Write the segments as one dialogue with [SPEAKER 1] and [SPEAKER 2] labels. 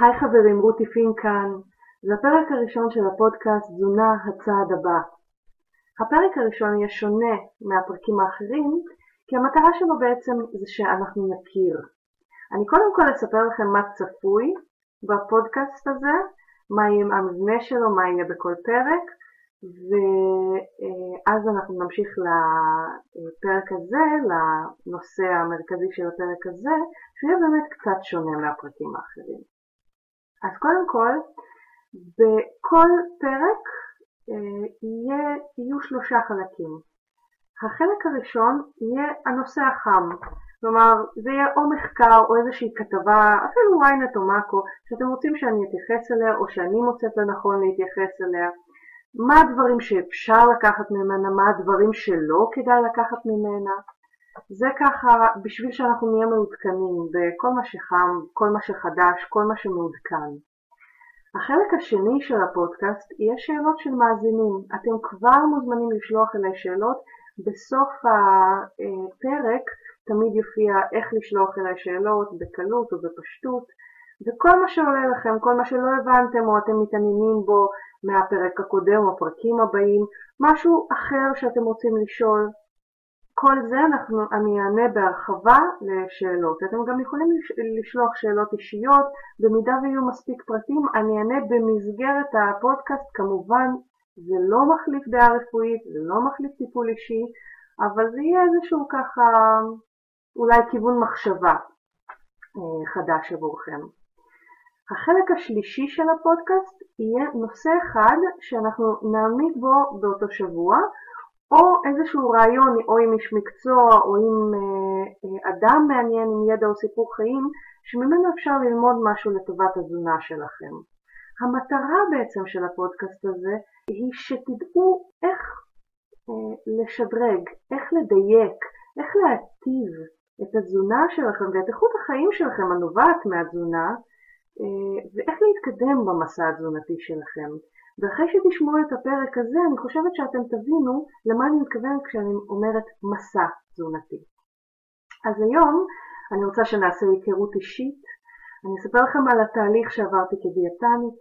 [SPEAKER 1] היי חברים, רותי פין כאן. זה הפרק הראשון של הפודקאסט תזונה הצעד הבא. הפרק הראשון יהיה שונה מהפרקים האחרים, כי המטרה שלו בעצם זה שאנחנו נכיר. אני קודם כל אספר לכם מה צפוי בפודקאסט הזה, מה יהיה המבנה שלו, מה יהיה בכל פרק, ואז אנחנו נמשיך לפרק הזה, לנושא המרכזי של הפרק הזה, שיהיה באמת קצת שונה מהפרקים האחרים. אז קודם כל, בכל פרק אה, יהיה, יהיו שלושה חלקים. החלק הראשון יהיה הנושא החם, כלומר זה יהיה או מחקר או איזושהי כתבה, אפילו ynet או מאקו, שאתם רוצים שאני אתייחס אליה או שאני מוצאת לנכון להתייחס אליה. מה הדברים שאפשר לקחת ממנה, מה הדברים שלא כדאי לקחת ממנה. זה ככה בשביל שאנחנו נהיה מעודכנים בכל מה שחם, כל מה שחדש, כל מה שמעודכן. החלק השני של הפודקאסט יהיה שאלות של מאזינים. אתם כבר מוזמנים לשלוח אליי שאלות. בסוף הפרק תמיד יופיע איך לשלוח אליי שאלות בקלות או בפשטות. וכל מה שעולה לכם, כל מה שלא הבנתם או אתם מתעניינים בו מהפרק הקודם או הפרקים הבאים, משהו אחר שאתם רוצים לשאול, כל זה אנחנו, אני אענה בהרחבה לשאלות. אתם גם יכולים לשלוח שאלות אישיות, במידה ויהיו מספיק פרטים אני אענה במסגרת הפודקאסט, כמובן זה לא מחליף דעה רפואית, זה לא מחליף טיפול אישי, אבל זה יהיה איזשהו ככה אולי כיוון מחשבה אה, חדש עבורכם. החלק השלישי של הפודקאסט יהיה נושא אחד שאנחנו נעמיד בו באותו שבוע, או איזשהו רעיון או עם איש מקצוע או עם אה, אה, אדם מעניין עם ידע או סיפור חיים שממנו אפשר ללמוד משהו לטובת התזונה שלכם. המטרה בעצם של הפודקאסט הזה היא שתדעו איך אה, לשדרג, איך לדייק, איך להטיב את התזונה שלכם ואת איכות החיים שלכם הנובעת מהתזונה ואיך להתקדם במסע התזונתי שלכם. ואחרי שתשמעו את הפרק הזה, אני חושבת שאתם תבינו למה אני מתכוונת כשאני אומרת מסע תזונתי. אז היום אני רוצה שנעשה היכרות אישית. אני אספר לכם על התהליך שעברתי כדיאטנית,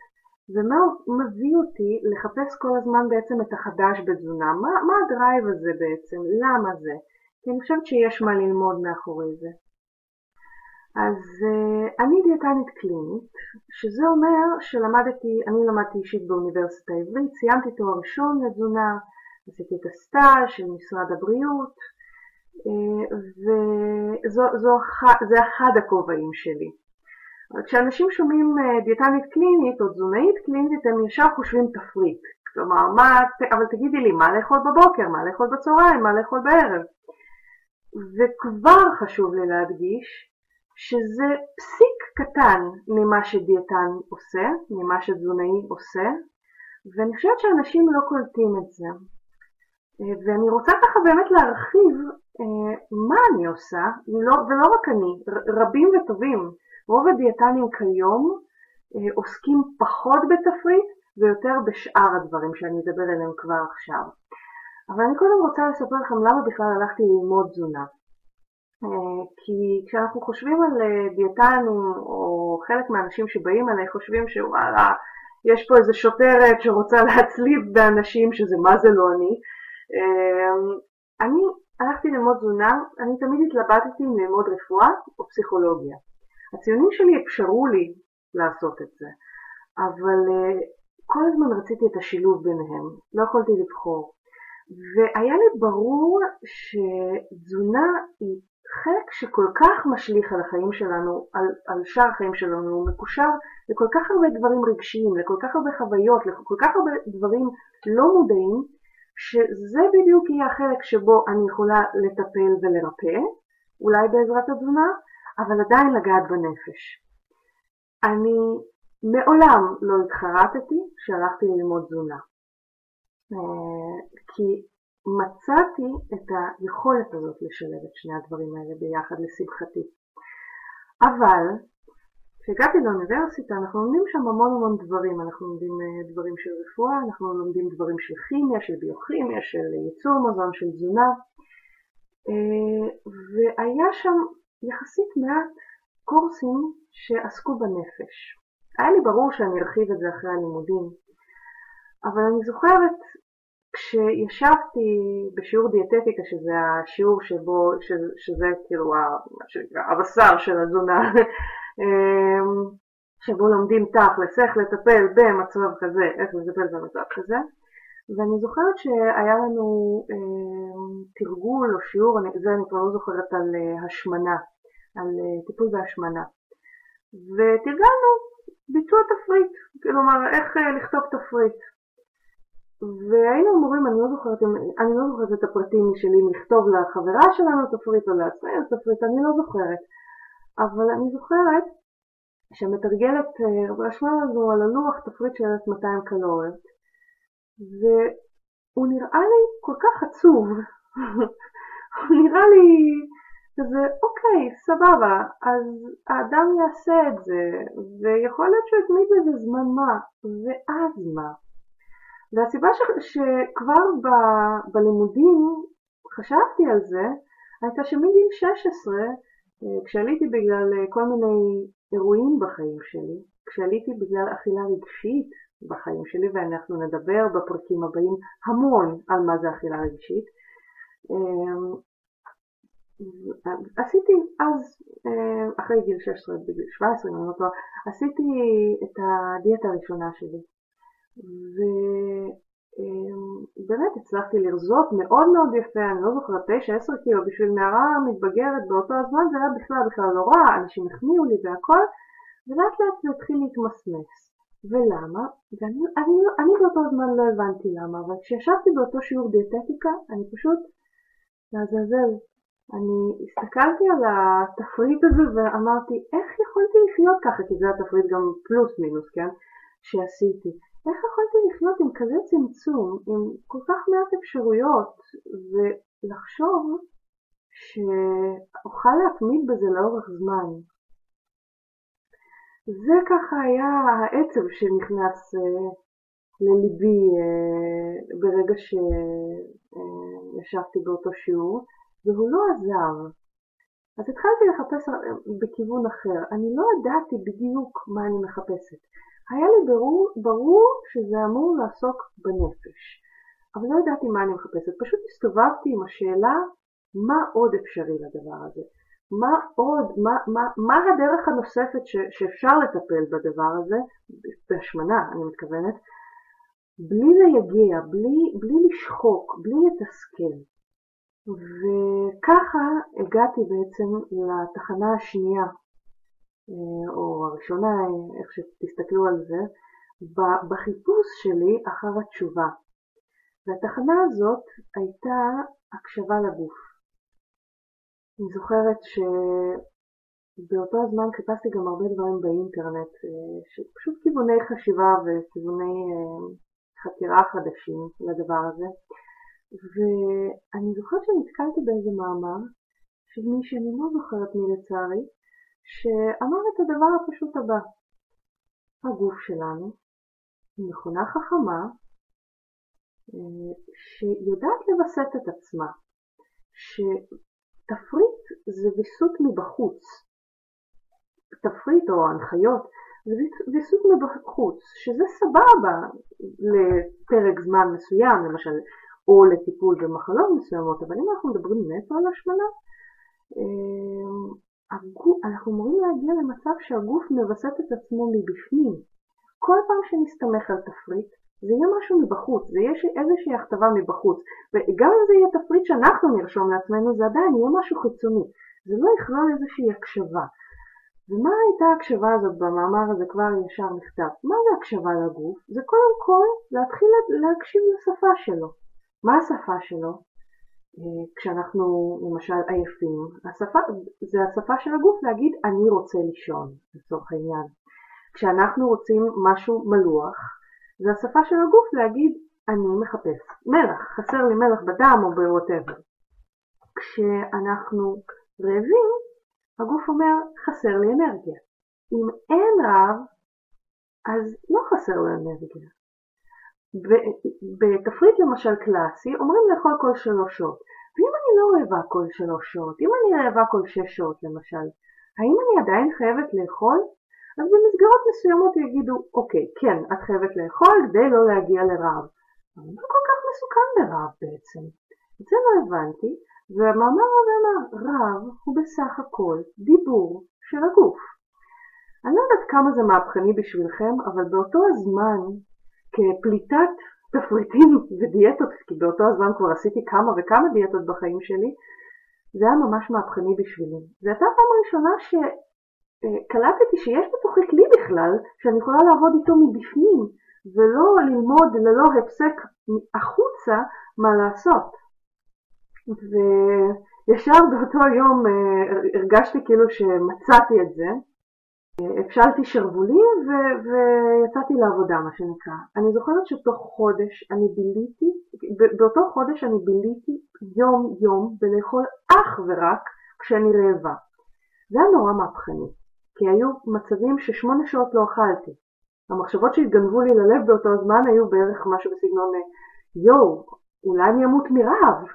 [SPEAKER 1] ומה מביא אותי לחפש כל הזמן בעצם את החדש בתזונה. מה, מה הדרייב הזה בעצם? למה זה? כי אני חושבת שיש מה ללמוד מאחורי זה. אז uh, אני דיאטנית קלינית, שזה אומר שלמדתי, אני למדתי אישית באוניברסיטה העברית, סיימתי תואר ראשון לתזונה, עשיתי את הסטאז' של משרד הבריאות, uh, וזה אחד הכובעים שלי. כשאנשים שומעים דיאטנית קלינית או תזונאית קלינית, הם ישר חושבים תפריט. כלומר, מה, אבל תגידי לי, מה לאכול בבוקר, מה לאכול בצהריים, מה לאכול בערב. וכבר חשוב לי להדגיש שזה פסיק קטן ממה שדיאטן עושה, ממה שתזונאי עושה, ואני חושבת שאנשים לא קולטים את זה. אה, ואני רוצה ככה באמת להרחיב אה, מה אני עושה, לא, ולא רק אני, רבים וטובים. רוב הדיאטנים כיום אה, עוסקים פחות בתפריט ויותר בשאר הדברים שאני אדבר עליהם כבר עכשיו. אבל אני קודם רוצה לספר לכם למה בכלל הלכתי ללמוד תזונה. אה, כי כשאנחנו חושבים על אה, דיאטנים, או חלק מהאנשים שבאים אליי חושבים שוואלה, יש פה איזה שוטרת שרוצה להצליב באנשים שזה מה זה לא אני. אה, אני הלכתי ללמוד תזונה, אני תמיד התלבטתי אם ללמוד רפואה או פסיכולוגיה. הציונים שלי אפשרו לי לעשות את זה, אבל כל הזמן רציתי את השילוב ביניהם, לא יכולתי לבחור. והיה לי ברור שתזונה היא חלק שכל כך משליך על החיים שלנו, על, על שאר החיים שלנו, הוא מקושר לכל כך הרבה דברים רגשיים, לכל כך הרבה חוויות, לכל כך הרבה דברים לא מודעים, שזה בדיוק יהיה החלק שבו אני יכולה לטפל ולרפא, אולי בעזרת התזונה, אבל עדיין לגעת בנפש. אני מעולם לא התחרטתי כשהלכתי ללמוד תזונה. אה, כי מצאתי את היכולת הזאת לשלב את שני הדברים האלה ביחד לשמחתי. אבל כשהגעתי לאוניברסיטה אנחנו לומדים שם המון המון דברים, אנחנו לומדים אה, דברים של רפואה, אנחנו לומדים דברים של כימיה, של ביוכימיה, של ייצור מזון, של תזונה, אה, והיה שם יחסית מעט קורסים שעסקו בנפש. היה לי ברור שאני ארחיב את זה אחרי הלימודים, אבל אני זוכרת כשישבתי בשיעור דיאטטיקה, שזה השיעור שבו, שזה, שזה כאילו הבשר של התזונה, אמ, שבו לומדים תכלס איך לטפל במצב כזה, איך לטפל במצב כזה, ואני זוכרת שהיה לנו אה, תרגול או שיעור, אני, זה אני כבר לא זוכרת, על אה, השמנה, על אה, טיפול בהשמנה. ותרגלנו ביצוע תפריט, כלומר איך אה, לכתוב תפריט. והיינו אמורים, אני לא זוכרת, אני לא זוכרת את הפרטים שלי, לכתוב לחברה שלנו תפריט או לעצמנו תפריט, אני לא זוכרת. אבל אני זוכרת שהמתרגלת אה, רשמה לנו על הלוח תפריט של 1,200 קלוריות, והוא נראה לי כל כך עצוב, הוא נראה לי כזה, אוקיי, סבבה, אז האדם יעשה את זה, ויכול להיות שהוא יתמיד בזה זמן מה, ואז מה? והסיבה ש, שכבר ב, בלימודים חשבתי על זה, הייתה שמגיל 16, אה, כשעליתי בגלל אה, כל מיני אירועים בחיים שלי, כשעליתי בגלל אכילה רגשית בחיים שלי, ואנחנו נדבר בפרקים הבאים המון על מה זה אכילה רגשית, אמ, עשיתי אז, אה, אחרי גיל 16, בגיל 17, אני לא טועה, עשיתי את הדיאטה הראשונה שלי. ובאמת הצלחתי לרזות מאוד מאוד יפה, אני לא זוכרת, 9-10 קילו, בשביל נערה מתבגרת באותו הזמן זה היה בכלל בכלל לא רע, אנשים החמיאו לי והכל, ולאט לאט זה התחיל להתמסמס. ולמה? ואני אני, אני באותו זמן לא הבנתי למה, אבל כשישבתי באותו שיעור דיאטטיקה, אני פשוט, לעזאזל, אני הסתכלתי על התפריט הזה ואמרתי, איך יכולתי לחיות ככה, כי זה התפריט גם פלוס מינוס, כן, שעשיתי. איך יכולתי לחיות עם כזה צמצום, עם כל כך מעט אפשרויות, ולחשוב שאוכל להתמיד בזה לאורך זמן. זה ככה היה העצב שנכנס uh, לליבי uh, ברגע שישבתי uh, באותו שיעור, והוא לא עזר. אז התחלתי לחפש בכיוון אחר. אני לא ידעתי בדיוק מה אני מחפשת. היה לי ברור, ברור שזה אמור לעסוק בנפש, אבל לא ידעתי מה אני מחפשת, פשוט הסתובבתי עם השאלה מה עוד אפשרי לדבר הזה, מה עוד, מה, מה, מה הדרך הנוספת ש, שאפשר לטפל בדבר הזה, בהשמנה אני מתכוונת, בלי לייגע, בלי, בלי לשחוק, בלי לתסכל. וככה הגעתי בעצם לתחנה השנייה או הראשונה, איך שתסתכלו על זה, בחיפוש שלי אחר התשובה. והתחנה הזאת הייתה הקשבה לגוף. אני זוכרת שבאותו הזמן חיפשתי גם הרבה דברים באינטרנט, אה, פשוט כיווני חשיבה וכיווני אה, חקירה חדשים לדבר הזה. ואני זוכרת שנתקלתי באיזה מאמר של מי שאני לא זוכרת מי לצערי, שאמר את הדבר הפשוט הבא: הגוף שלנו היא מכונה חכמה אה, שיודעת לווסת את עצמה, שתפריט זה ויסות מבחוץ, תפריט או הנחיות זה ויסות מבחוץ, שזה סבבה לפרק זמן מסוים, למשל, או לטיפול במחלות מסוימות, אבל אם אנחנו מדברים נטו על השמנה, אה, אנחנו אמורים להגיע למצב שהגוף מווסת את עצמו מבפנים. כל פעם שנסתמך על תפריט, זה יהיה משהו מבחוץ, זה יהיה איזושהי הכתבה מבחוץ. וגם אם זה יהיה תפריט שאנחנו נרשום לעצמנו, זה עדיין יהיה משהו חיצוני. זה לא יכלול איזושהי הקשבה. ומה הייתה ההקשבה הזאת במאמר הזה כבר ישר נכתב? מה זה הקשבה לגוף? זה קודם כל להתחיל להקשיב לשפה שלו. מה השפה שלו? כשאנחנו למשל עייפים, השפה, זה השפה של הגוף להגיד אני רוצה לישון לצורך העניין. כשאנחנו רוצים משהו מלוח, זה השפה של הגוף להגיד אני מחפש מלח, חסר לי מלח בדם או בווטאבר. כשאנחנו רעבים, הגוף אומר חסר לי אנרגיה. אם אין רעב, אז לא חסר לו אנרגיה. בתפריט למשל קלאסי אומרים לאכול כל שלוש שעות. ואם אני לא רעבה כל שלוש שעות, אם אני רעבה כל שש שעות למשל, האם אני עדיין חייבת לאכול? אז במסגרות מסוימות יגידו, אוקיי, כן, את חייבת לאכול כדי לא להגיע לרעב. אבל לא כל כך מסוכן ברעב בעצם. את זה לא הבנתי, והמאמר הזה אמר, רעב הוא בסך הכל דיבור של הגוף. אני לא יודעת כמה זה מהפכני בשבילכם, אבל באותו הזמן, כפליטת תפריטים ודיאטות, כי באותו הזמן כבר עשיתי כמה וכמה דיאטות בחיים שלי, זה היה ממש מהפכני בשבילי. זו הייתה פעם ראשונה שקלטתי שיש בתוכי כלי בכלל, שאני יכולה לעבוד איתו מבפנים, ולא ללמוד ללא הפסק החוצה מה לעשות. וישר באותו יום אה, הרגשתי כאילו שמצאתי את זה, הפשלתי שרוולים ו- ויצאתי לעבודה, מה שנקרא. אני זוכרת שתוך חודש אני ביליתי, באותו חודש אני ביליתי יום יום בלאכול אך ורק כשאני רעבה. זה היה נורא מהפכני, כי היו מצבים ששמונה שעות לא אכלתי. המחשבות שהתגנבו לי ללב באותו הזמן היו בערך משהו בסגנון יואו, אולי אני אמות מרעב.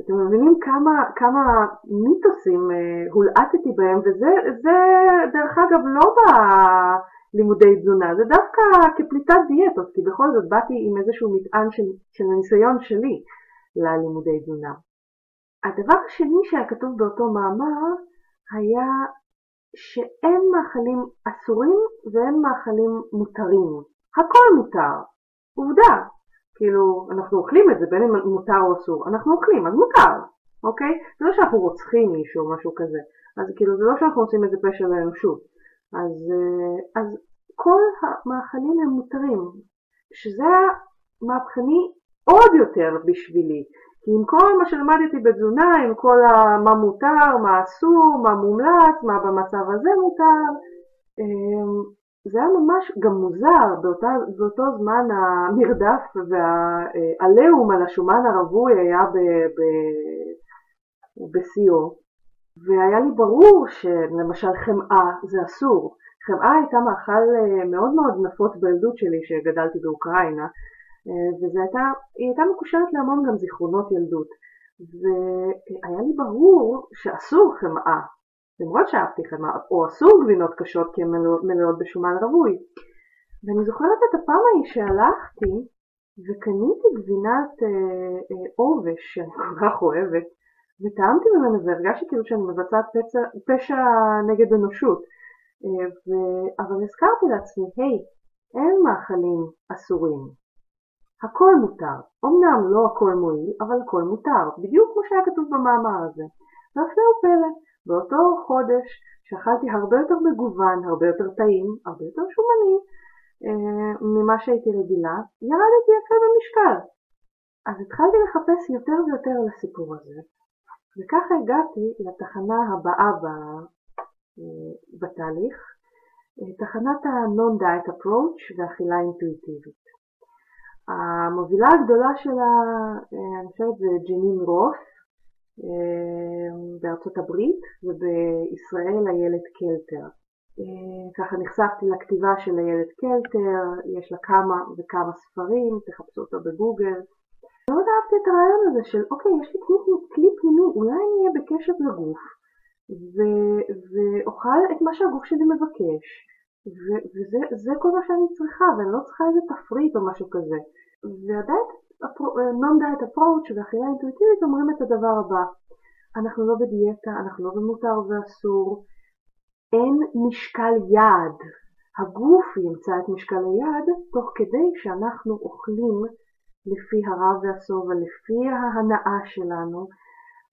[SPEAKER 1] אתם מבינים כמה, כמה מיתוסים אה, הולעטתי בהם, וזה זה, דרך אגב לא בלימודי תזונה, זה דווקא כפליטת דיאטות, כי בכל זאת באתי עם איזשהו מטען של, של הניסיון שלי ללימודי תזונה. הדבר השני שהיה כתוב באותו מאמר היה שאין מאכלים אסורים ואין מאכלים מותרים. הכל מותר. עובדה, כאילו, אנחנו אוכלים את זה, בין אם מותר או אסור, אנחנו אוכלים, אז מותר, אוקיי? זה לא שאנחנו רוצחים מישהו או משהו כזה, אז כאילו, זה לא שאנחנו עושים איזה פשע לאנושות. אז, אה, אז כל המאכלים הם מותרים, שזה המהפכני עוד יותר בשבילי. כי עם כל מה שלמדתי בתזונה, עם כל ה... מה מותר, מה אסור, מה מומלץ, מה במצב הזה מותר, אמ, זה היה ממש גם מוזר, באותה, באותו זמן המרדף והעליהום על השומן הרווי היה בשיאו, והיה לי ברור שלמשל חמאה זה אסור. חמאה הייתה מאכל אה, מאוד מאוד נפוץ בילדות שלי שגדלתי באוקראינה, אה, והיא הייתה, הייתה מקושרת להמון גם זיכרונות ילדות. והיה לי ברור שאסור חמאה, למרות שאהבתי חמאה, או אסור גבינות קשות כי הן מלאות בשומן רווי. ואני זוכרת את הפעם ההיא שהלכתי וקניתי גבינת אה, אה, שאני כל כך אוהבת, וטעמתי ממנו והרגשתי כאילו שאני מבצעת פצע, פשע נגד אנושות. אה, ו... אבל הזכרתי לעצמי, היי, אין מאכלים אסורים. הכל מותר. אמנם לא הכל מועיל, אבל הכל מותר, בדיוק כמו שהיה כתוב במאמר הזה. והפלא ופלא, באותו חודש שאכלתי הרבה יותר מגוון, הרבה יותר טעים, הרבה יותר שומני אה, ממה שהייתי רגילה, ירדתי יפה במשקל. אז התחלתי לחפש יותר ויותר על הסיפור הזה, וככה הגעתי לתחנה הבאה אה, בתהליך, אה, תחנת ה-Non-Diet Approach ואכילה אינטואיטיבית. המובילה הגדולה שלה, אני חושבת זה ג'נין רות, בארצות הברית ובישראל איילת קלטר. אה, ככה נחשפתי לכתיבה של איילת קלטר, יש לה כמה וכמה ספרים, תחפשו אותו בגוגל. מאוד אהבתי את הרעיון הזה של אוקיי, יש לי כלי פנימי, אולי אני אהיה בקשב לגוף ו- ואוכל את מה שהגוף שלי מבקש. ו- וזה כל מה שאני צריכה, ואני לא צריכה איזה תפריט או משהו כזה. ועדיין non-diet approach ואכילה אינטואיטיבית אומרים את הדבר הבא, אנחנו לא בדיאטה, אנחנו לא במותר ואסור, אין משקל יעד. הגוף ימצא את משקל היעד תוך כדי שאנחנו אוכלים לפי הרע והסוב ולפי ההנאה שלנו,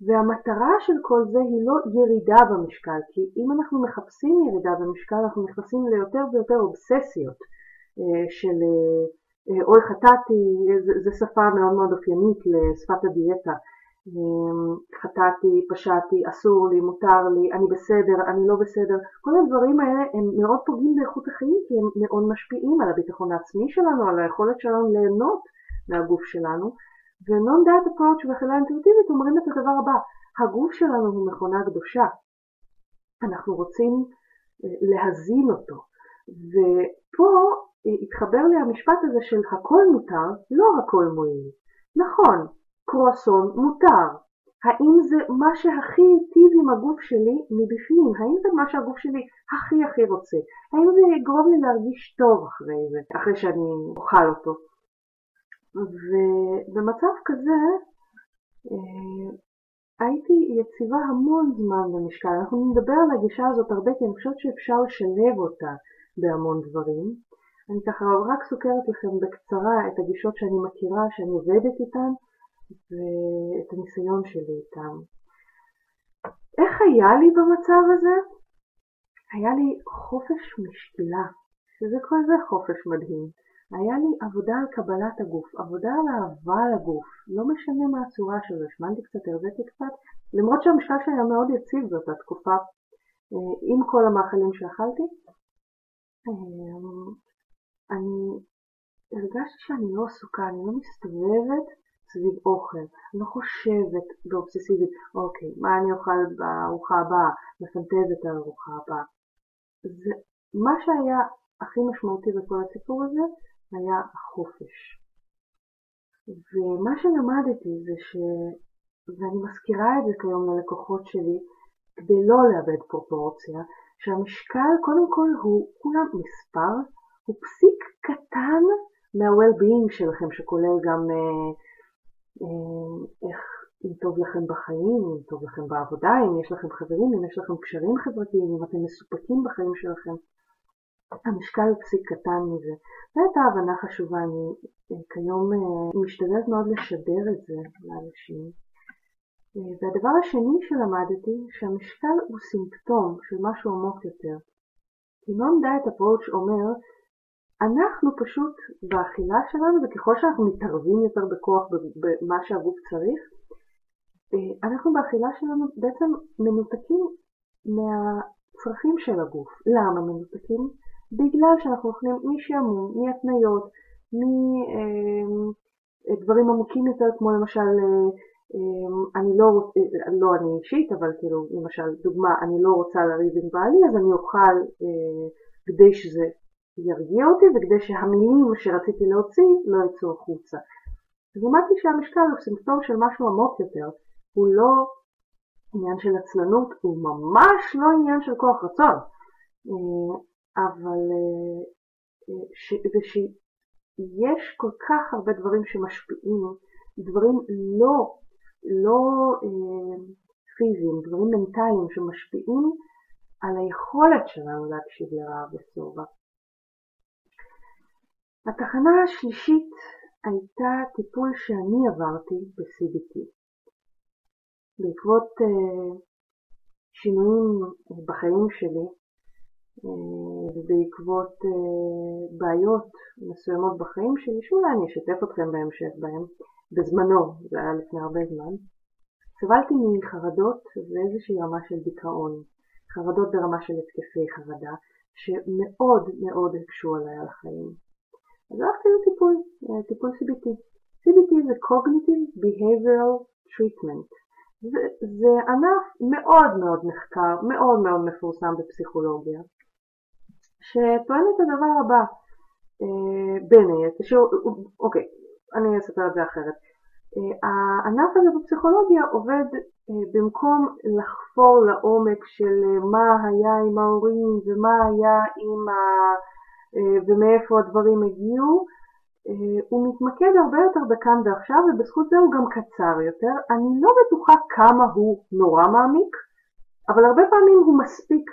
[SPEAKER 1] והמטרה של כל זה היא לא ירידה במשקל, כי אם אנחנו מחפשים ירידה במשקל אנחנו נכנסים ליותר ויותר אובססיות אה, של אה, אוי חטאתי, זו שפה מאוד מאוד אופיינית לשפת הדיאטה. אמ, חטאתי, פשעתי, אסור לי, מותר לי, אני בסדר, אני לא בסדר, כל הדברים האלה הם מאוד פוגעים באיכות החיים כי הם מאוד משפיעים על הביטחון העצמי שלנו, על היכולת שלנו ליהנות מהגוף שלנו, ו-non-diet approach ואכילה אינטואיטיבית אומרים את הדבר הבא, הגוף שלנו הוא מכונה קדושה, אנחנו רוצים אה, להזין אותו, ופה התחבר לי המשפט הזה של הכל מותר, לא הכל מועיל. נכון, קרואסון מותר. האם זה מה שהכי היטיב עם הגוף שלי מבפנים? האם זה מה שהגוף שלי הכי הכי רוצה? האם זה יגרום לי להרגיש טוב אחרי זה, אחרי שאני אוכל אותו? ובמצב כזה אה, הייתי יציבה המון זמן במשקל. אנחנו נדבר על הגישה הזאת הרבה כי אני חושבת שאפשר לשלב אותה בהמון דברים. אני ככה רק סוכרת לכם בקצרה את הגישות שאני מכירה, שאני עובדת איתן, ואת הניסיון שלי איתם. איך היה לי במצב הזה? היה לי חופש משקילה, שזה כל זה חופש מדהים. היה לי עבודה על קבלת הגוף, עבודה על אהבה לגוף, לא משנה מה הצורה שלו, השמנתי קצת, הרזיתי קצת, למרות שהמשקל שלי היה מאוד יציב באותה תקופה, אה, עם כל המאכלים שאכלתי. אני הרגשתי שאני לא עסוקה, אני לא מסתובבת סביב אוכל, לא חושבת באובססיבית, אוקיי, מה אני אוכל בארוחה הבאה, מפנטזת על הארוחה הבאה. זה, מה שהיה הכי משמעותי בכל הסיפור הזה היה החופש. ומה שלמדתי זה ש... ואני מזכירה את זה כיום ללקוחות שלי, כדי לא לאבד פרופורציה, שהמשקל קודם כל הוא כולם מספר, הוא פסיק קטן מה-well-being שלכם, שכולל גם אה, אה, איך, אם טוב לכם בחיים, אם טוב לכם בעבודה, אם יש לכם חברים, אם יש לכם קשרים חברתיים, אם אתם מסופקים בחיים שלכם. המשקל הוא פסיק קטן מזה. זו הייתה הבנה חשובה, אני אה, כיום משתדלת מאוד לשדר את זה לאנשים. והדבר השני שלמדתי, שהמשקל הוא סימפטום של משהו עמוק יותר. כי non-diet approach אומר אנחנו פשוט באכילה שלנו, וככל שאנחנו מתערבים יותר בכוח במה שהגוף צריך, אה, אנחנו באכילה שלנו בעצם מנותקים מהצרכים של הגוף. למה מנותקים? בגלל שאנחנו אוכלים משעמום, מהתניות, מדברים אה, עמוקים יותר, כמו למשל, אה, אני לא, לא אני אישית, אבל כאילו, למשל, דוגמה, אני לא רוצה לריב עם בעלי, אז אני אוכל כדי שזה ירגיע אותי וכדי שהמילים שרציתי להוציא לא יצאו החוצה. אמרתי שהמשקל הוא סימפטום של משהו עמוק יותר, הוא לא עניין של עצלנות, הוא ממש לא עניין של כוח רצון, אה, אבל אה, ש... ושיש כל כך הרבה דברים שמשפיעים, דברים לא, לא אה, פיזיים, דברים מנטליים שמשפיעים על היכולת שלנו להקשיב לרעב וסובה. התחנה השלישית הייתה טיפול שאני עברתי ב-CBT. בעקבות uh, שינויים בחיים שלי uh, ובעקבות בעיות מסוימות בחיים שלי, שאולי אני אשתף אתכם בהמשך בהם, בזמנו, זה היה לפני הרבה זמן, סבלתי מחרדות ואיזושהי רמה של דיכאון, חרדות ברמה של התקפי חרדה, שמאוד מאוד הקשו עליי על החיים. אז הלכתי לטיפול, אה, טיפול CBT. CBT זה Cognitive Behavioral Treatment. זה, זה ענף מאוד מאוד נחקר, מאוד מאוד מפורסם בפסיכולוגיה, שטוען את הדבר הבא, אה, בין היתר, אוקיי, אני אספר את זה אחרת. אה, הענף הזה בפסיכולוגיה עובד במקום לחפור לעומק של מה היה עם ההורים ומה היה עם ה... אה, ומאיפה הדברים הגיעו, אה, הוא מתמקד הרבה יותר בכאן ועכשיו ובזכות זה הוא גם קצר יותר. אני לא בטוחה כמה הוא נורא מעמיק, אבל הרבה פעמים הוא מספיק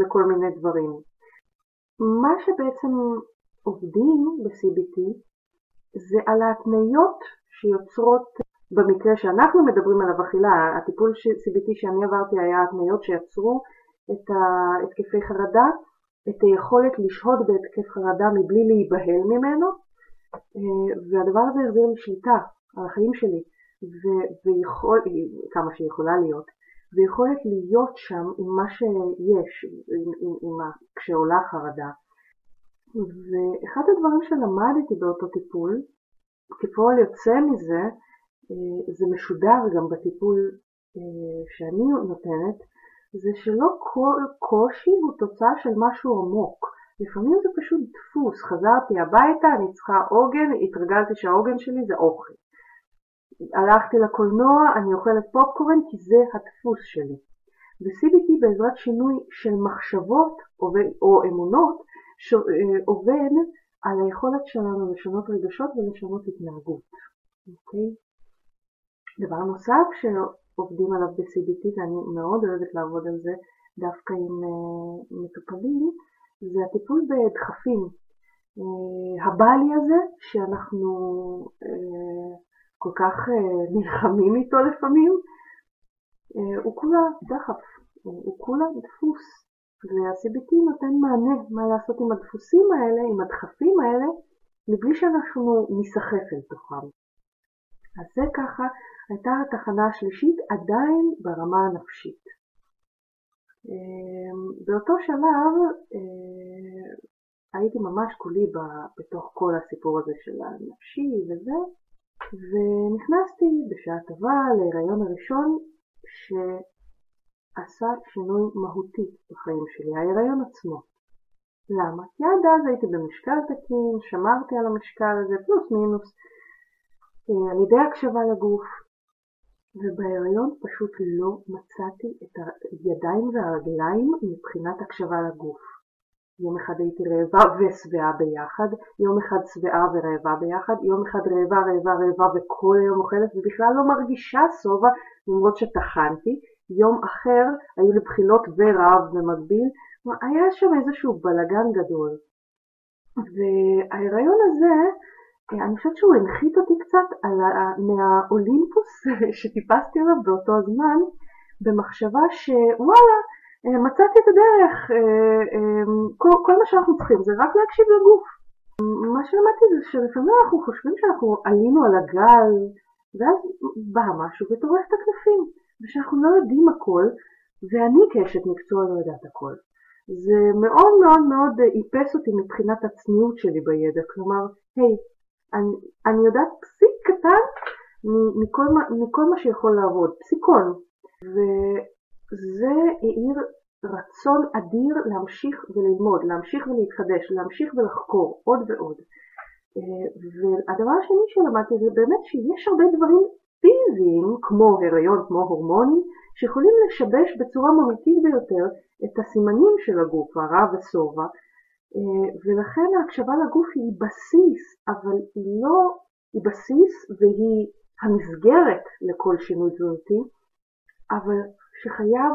[SPEAKER 1] לכל מיני דברים. מה שבעצם עובדים ב-CBT זה על ההתניות שיוצרות, במקרה שאנחנו מדברים עליו אכילה, הטיפול CBT שאני עברתי היה התניות שיצרו את התקפי חרדה את היכולת לשהות בהתקף חרדה מבלי להיבהל ממנו, אה, והדבר הזה החזיר לי שליטה על החיים שלי. ויכול, כמה שיכולה להיות, ויכולת להיות שם עם מה שיש, עם, עם, עם, כשעולה חרדה. ואחד הדברים שלמדתי באותו טיפול, כפועל יוצא מזה, אה, זה משודר גם בטיפול אה, שאני נותנת, זה שלא כל קושי הוא תוצאה של משהו עמוק. לפעמים זה פשוט דפוס, חזרתי הביתה, אני צריכה עוגן, התרגלתי שהעוגן שלי זה אוכל. הלכתי לקולנוע, אני אוכלת פופקורן כי זה הדפוס שלי. ו-CBT בעזרת שינוי של מחשבות או אמונות אה, עובד על היכולת שלנו לשנות רגשות ולשנות התנהגות. אוקיי? דבר נוסף שעובדים עליו ב-CBT, ואני מאוד אוהבת לעבוד על זה דווקא עם uh, מטופלים, זה הטיפול בדחפים. Uh, הבעלי הזה, שאנחנו uh, כל כך uh, נלחמים איתו לפעמים, uh, הוא כולה דחף, הוא כולה דפוס. וה-CBT נותן מענה מה לעשות עם הדפוסים האלה, עם הדחפים האלה, מבלי שאנחנו ניסחף אל תוכם. אז זה ככה הייתה התחנה השלישית עדיין ברמה הנפשית. אמ, באותו שלב אה, הייתי ממש כולי בתוך כל הסיפור הזה של הנפשי וזה, ונכנסתי בשעה טובה להיריון הראשון שעשה שינוי מהותי בחיים שלי, ההיריון עצמו. למה? כי עד אז הייתי במשקל תקין, שמרתי על המשקל הזה, פלוס מינוס, על ידי הקשבה לגוף, ובהיריון פשוט לא מצאתי את הידיים והרגליים מבחינת הקשבה לגוף. יום אחד הייתי רעבה ושבעה ביחד, יום אחד שבעה ורעבה ביחד, יום אחד רעבה, רעבה, רעבה וכל היום אוכלת ובכלל לא מרגישה שובע למרות שטחנתי, יום אחר היו לי בחילות ורעב במקביל, היה שם איזשהו בלגן גדול. וההיריון הזה אה, אני חושבת שהוא הנחית אותי קצת על מהאולימפוס שטיפסתי עליו באותו הזמן, במחשבה שוואלה, אה, מצאתי את הדרך, אה, כל, כל מה שאנחנו צריכים זה רק להקשיב לגוף. מה שלמדתי זה שלפעמים אנחנו חושבים שאנחנו עלינו על הגל, ואז בא משהו וטורף את הכנפים, ושאנחנו לא יודעים הכל, ואני כאשת מקצוע לא יודעת הכל. זה מאוד מאוד מאוד איפס אותי מבחינת הצניעות שלי בידע, כלומר, היי, hey, אני, יודעת פסיק קטן מכל, מכל מה שיכול לעבוד, פסיקון. וזה העיר רצון אדיר להמשיך וללמוד, להמשיך ולהתחדש, להמשיך ולחקור עוד ועוד. אה, והדבר השני שלמדתי זה באמת שיש הרבה דברים פיזיים, כמו הריון, כמו הורמונים, שיכולים לשבש בצורה מהותית ביותר את הסימנים של הגוף, הרע ושובע, ולכן ההקשבה לגוף היא בסיס, אבל היא לא, היא בסיס והיא המסגרת לכל שינוי תזונתי, אבל שחייב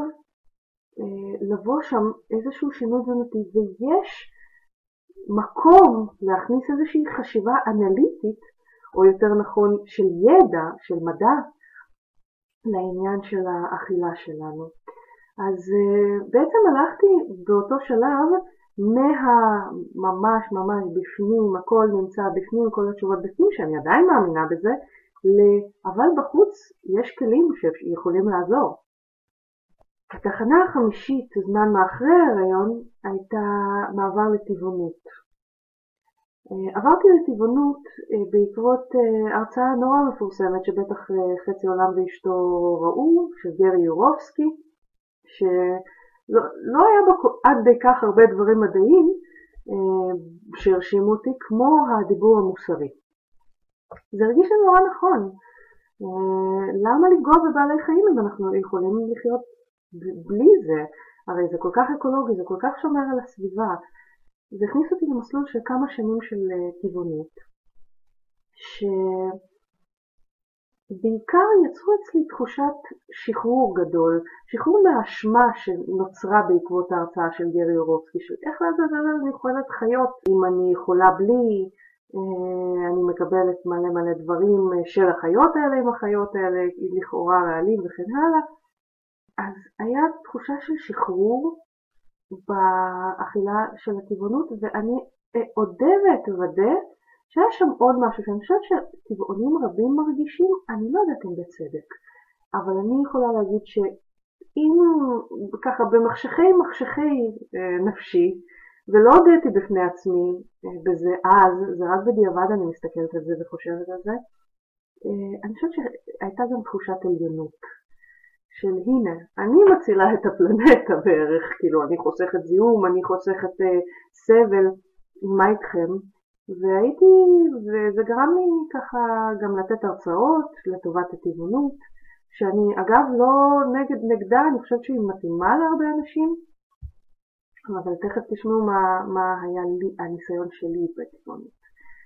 [SPEAKER 1] אה, לבוא שם איזשהו שינוי תזונתי, ויש מקום להכניס איזושהי חשיבה אנליטית, או יותר נכון של ידע, של מדע, לעניין של האכילה שלנו. אז אה, בעצם הלכתי באותו שלב מהממש ממש בפנים, הכל נמצא בפנים, כל התשובות בפנים, שאני עדיין מאמינה בזה. אבל בחוץ יש כלים שיכולים לעזור. התחנה החמישית, זמן מאחרי ההריון, הייתה מעבר לטבעונות. אה, עברתי לטבעונות אה, בעקבות אה, הרצאה נורא מפורסמת שבטח חצי עולם ואשתו ראו, של גרי יורובסקי, ש... לא, לא היה בו עד די כך הרבה דברים מדעיים אה, שהרשימו אותי כמו הדיבור המוסרי. זה הרגיש לי נורא נכון. אה, למה לפגוע בבעלי חיים אם אנחנו יכולים לחיות בלי זה? הרי זה כל כך אקולוגי, זה כל כך שומר על הסביבה. זה הכניס אותי למסלול של כמה שנים של אה, טבעונית, ש... בעיקר יצרו אצלי תחושת שחרור גדול, שחרור מהאשמה שנוצרה בעקבות ההרצאה של גרי אורובסקי, של איך לעזאזל אני יכולת חיות אם אני יכולה בלי, אה, אני מקבלת מלא מלא דברים של החיות האלה עם החיות האלה, לכאורה רעלים וכן הלאה. אז היה תחושה של שחרור באכילה של הטבעונות, ואני אודה ואתוודה שהיה שם עוד משהו שאני חושבת שטבעונים רבים מרגישים, אני לא יודעת אם בצדק, אבל אני יכולה להגיד שאם ככה במחשכי מחשכי אה, נפשי, ולא הודיתי בפני עצמי אה, בזה אז, זה רק בדיעבד אני מסתכלת על זה וחושבת על זה, אה, אני חושבת שהייתה גם תחושת עליונות. של הנה, אני מצילה את הפלנטה בערך, כאילו אני חוסכת זיהום, אני חוסכת uh, סבל, מה איתכם? והייתי, וזה גרם לי ככה גם לתת הרצאות לטובת הטבעונות, שאני אגב לא נגד נגדה, אני חושבת שהיא מתאימה להרבה אנשים, אבל תכף תשמעו מה, מה היה לי, הניסיון שלי בטבעונות.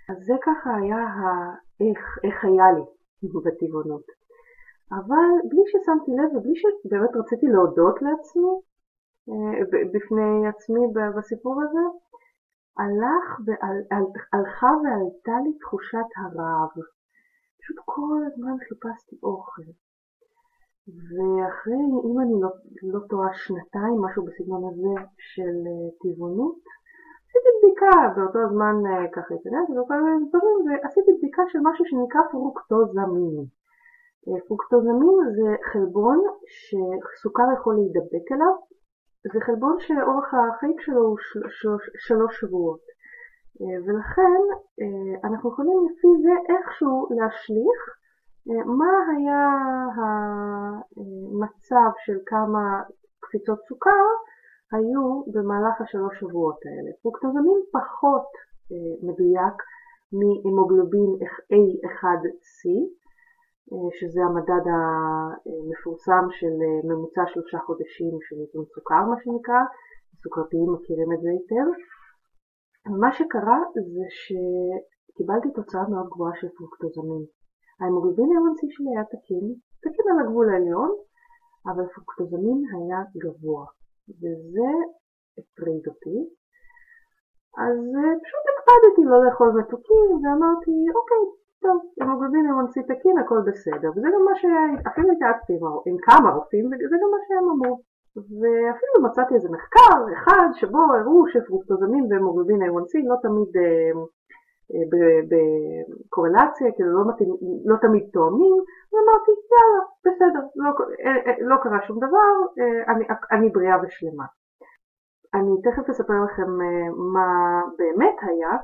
[SPEAKER 1] אז זה ככה היה האיך, איך היה לי בטבעונות. אבל בלי ששמתי לב ובלי שבאמת רציתי להודות לעצמי, אה, בפני עצמי בסיפור הזה, הלך ועל, הלכה ועלתה לי תחושת הרעב. פשוט כל הזמן חיפשתי אוכל. ואחרי, אם אני לא, לא טועה, שנתיים, משהו בסגנון הזה של אה, טבעונות, עשיתי בדיקה באותו הזמן אה, ככה התעניינתי וכל מיני דברים, ועשיתי בדיקה של משהו שנקרא פרוקטוזמין. פרוקטוזמין זה חלבון שסוכר יכול להידבק אליו, זה חלבון שאורך החיים שלו הוא שלוש שבועות. ולכן אנחנו יכולים לפי זה איכשהו להשליך מה היה המצב של כמה קפיצות סוכר היו במהלך השלוש שבועות האלה. פרוקטוזמין פחות מדויק מהמוגלובין A1C, אה, שזה המדד המפורסם של אה, ממוצע שלושה חודשים של איזון סוכר, מה שנקרא, הסוכרתיים מכירים את זה היטב. ומה שקרה זה שקיבלתי תוצאה מאוד גבוהה של פרוקטוזמין. ההמוגלובין A1C שלי היה תקין, תקין על הגבול העליון, אבל פרוקטוזמין היה גבוה, וזה הטריד אותי. אז אה, פשוט הקפדתי לא לאכול מתוקים, ואמרתי, אוקיי, טוב, המוגלובין A1C תקין, הכל בסדר. וזה גם מה שהיה, אפילו התייעצתי עם כמה רופאים, וזה גם מה שהם אמרו. ואפילו מצאתי איזה מחקר אחד שבו הראו שפרוקטוזמין והמוגלובין A1C לא תמיד אה, אה, בקורלציה, כאילו לא, מתאים, לא תמיד תואמים, ואמרתי יאללה, בסדר, לא, אה, לא קרה שום דבר, אני, אני בריאה ושלמה. אני תכף אספר לכם מה באמת היה,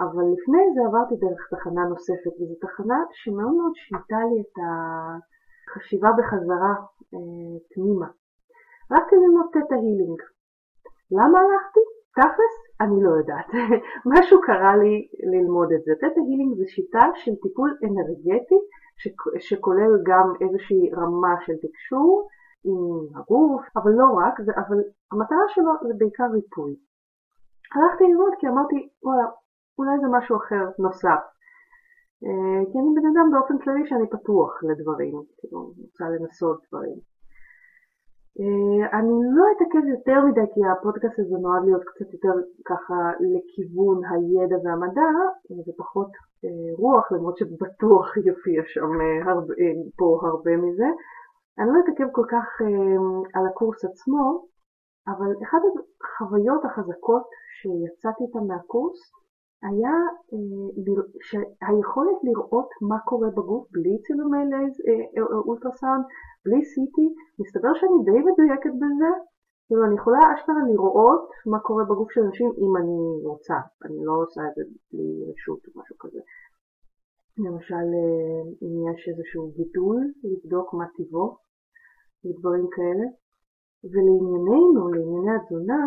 [SPEAKER 1] אבל לפני זה עברתי דרך תחנה נוספת, וזו תחנה שמאוד מאוד שינתה לי את החשיבה בחזרה אה, פנימה. הלכתי ללמוד תטא הילינג. למה הלכתי? תכלס, אני לא יודעת. משהו קרה לי ללמוד את זה. תטא הילינג זה שיטה של טיפול אנרגטי שכולל גם איזושהי רמה של תקשור עם הגוף, אבל לא רק, אבל המטרה שלו זה בעיקר ריפוי. הלכתי ללמוד כי אמרתי, וואלה, אולי זה משהו אחר נוסף. אה, כי אני בן אדם באופן כללי שאני פתוח לדברים, כאילו, רוצה לנסות דברים. אה, אני לא אתעכב יותר מדי כי הפודקאסט הזה נועד להיות קצת יותר ככה לכיוון הידע והמדע אה, ופחות רוח למרות שבטוח יופיע שם הרבה, פה הרבה מזה. אני לא אתעכב כל כך על הקורס עצמו אבל אחת החוויות החזקות שיצאתי איתן מהקורס היה אה, היכולת לראות מה קורה בגוף בלי צילומי אה, אה, אולטרסאונד, בלי CT, מסתבר שאני די מדויקת בזה, כאילו אני יכולה אשכרה לראות מה קורה בגוף של אנשים אם אני רוצה, אני לא עושה את זה בלי רשות או משהו כזה. למשל אם יש איזשהו גידול, לבדוק מה טיבו ודברים כאלה. ולענייננו, לענייני התזונה,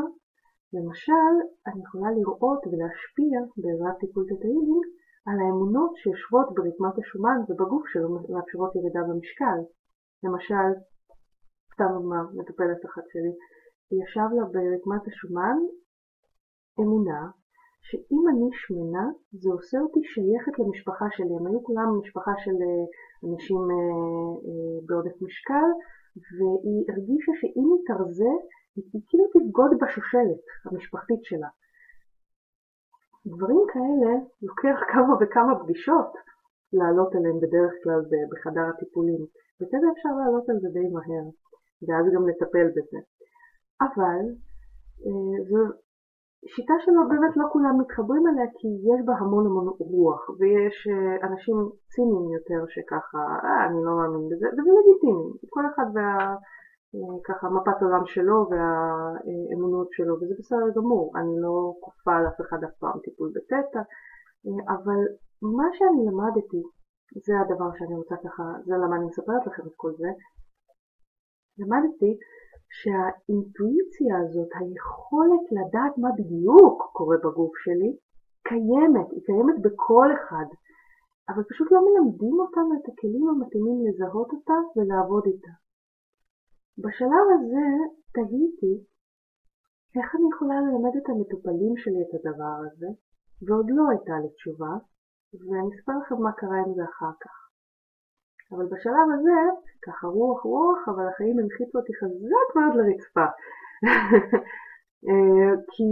[SPEAKER 1] למשל, אני יכולה לראות ולהשפיע בעזרת טיפול Theta Healing על האמונות שיושבות ברקמת השומן ובגוף שלו מאפשרות ירידה במשקל. למשל, סתם דוגמה, מטופלת אחת שלי, ישב לה ברקמת השומן אמונה שאם אני שמנה זה עושה אותי שייכת למשפחה שלי. הם היו כולם משפחה של אה, אנשים אה, אה, בעודף משקל והיא הרגישה שאם היא תרזה היא כאילו תבגוד בשושלת המשפחתית שלה. דברים כאלה לוקח כמה וכמה פגישות לעלות עליהם בדרך כלל בחדר הטיפולים, וכזה אפשר לעלות על זה די מהר, ואז גם לטפל בזה. אבל אה, זו שיטה שלא באמת לא כולם מתחברים אליה כי יש בה המון המון רוח ויש אה, אנשים ציניים יותר שככה, אה, אני לא מאמין בזה, וזה לגיטימי, כל אחד וה... ככה מפת עולם שלו והאמונות שלו וזה בסדר גמור, אני לא כופה על אף אחד אף פעם טיפול בטטה, אבל מה שאני למדתי, זה הדבר שאני רוצה ככה, זה למה אני מספרת לכם את כל זה, למדתי שהאינטואיציה הזאת, היכולת לדעת מה בדיוק קורה בגוף שלי, קיימת, היא קיימת בכל אחד, אבל פשוט לא מלמדים אותנו את הכלים המתאימים לזהות אותה ולעבוד איתה. בשלב הזה תהיתי איך אני יכולה ללמד את המטופלים שלי את הדבר הזה, ועוד לא הייתה לי תשובה, ואני אספר לכם מה קרה עם זה אחר כך. אבל בשלב הזה, ככה רוח רוח, אבל החיים הנחיתו אותי חזק מאוד לרצפה. כי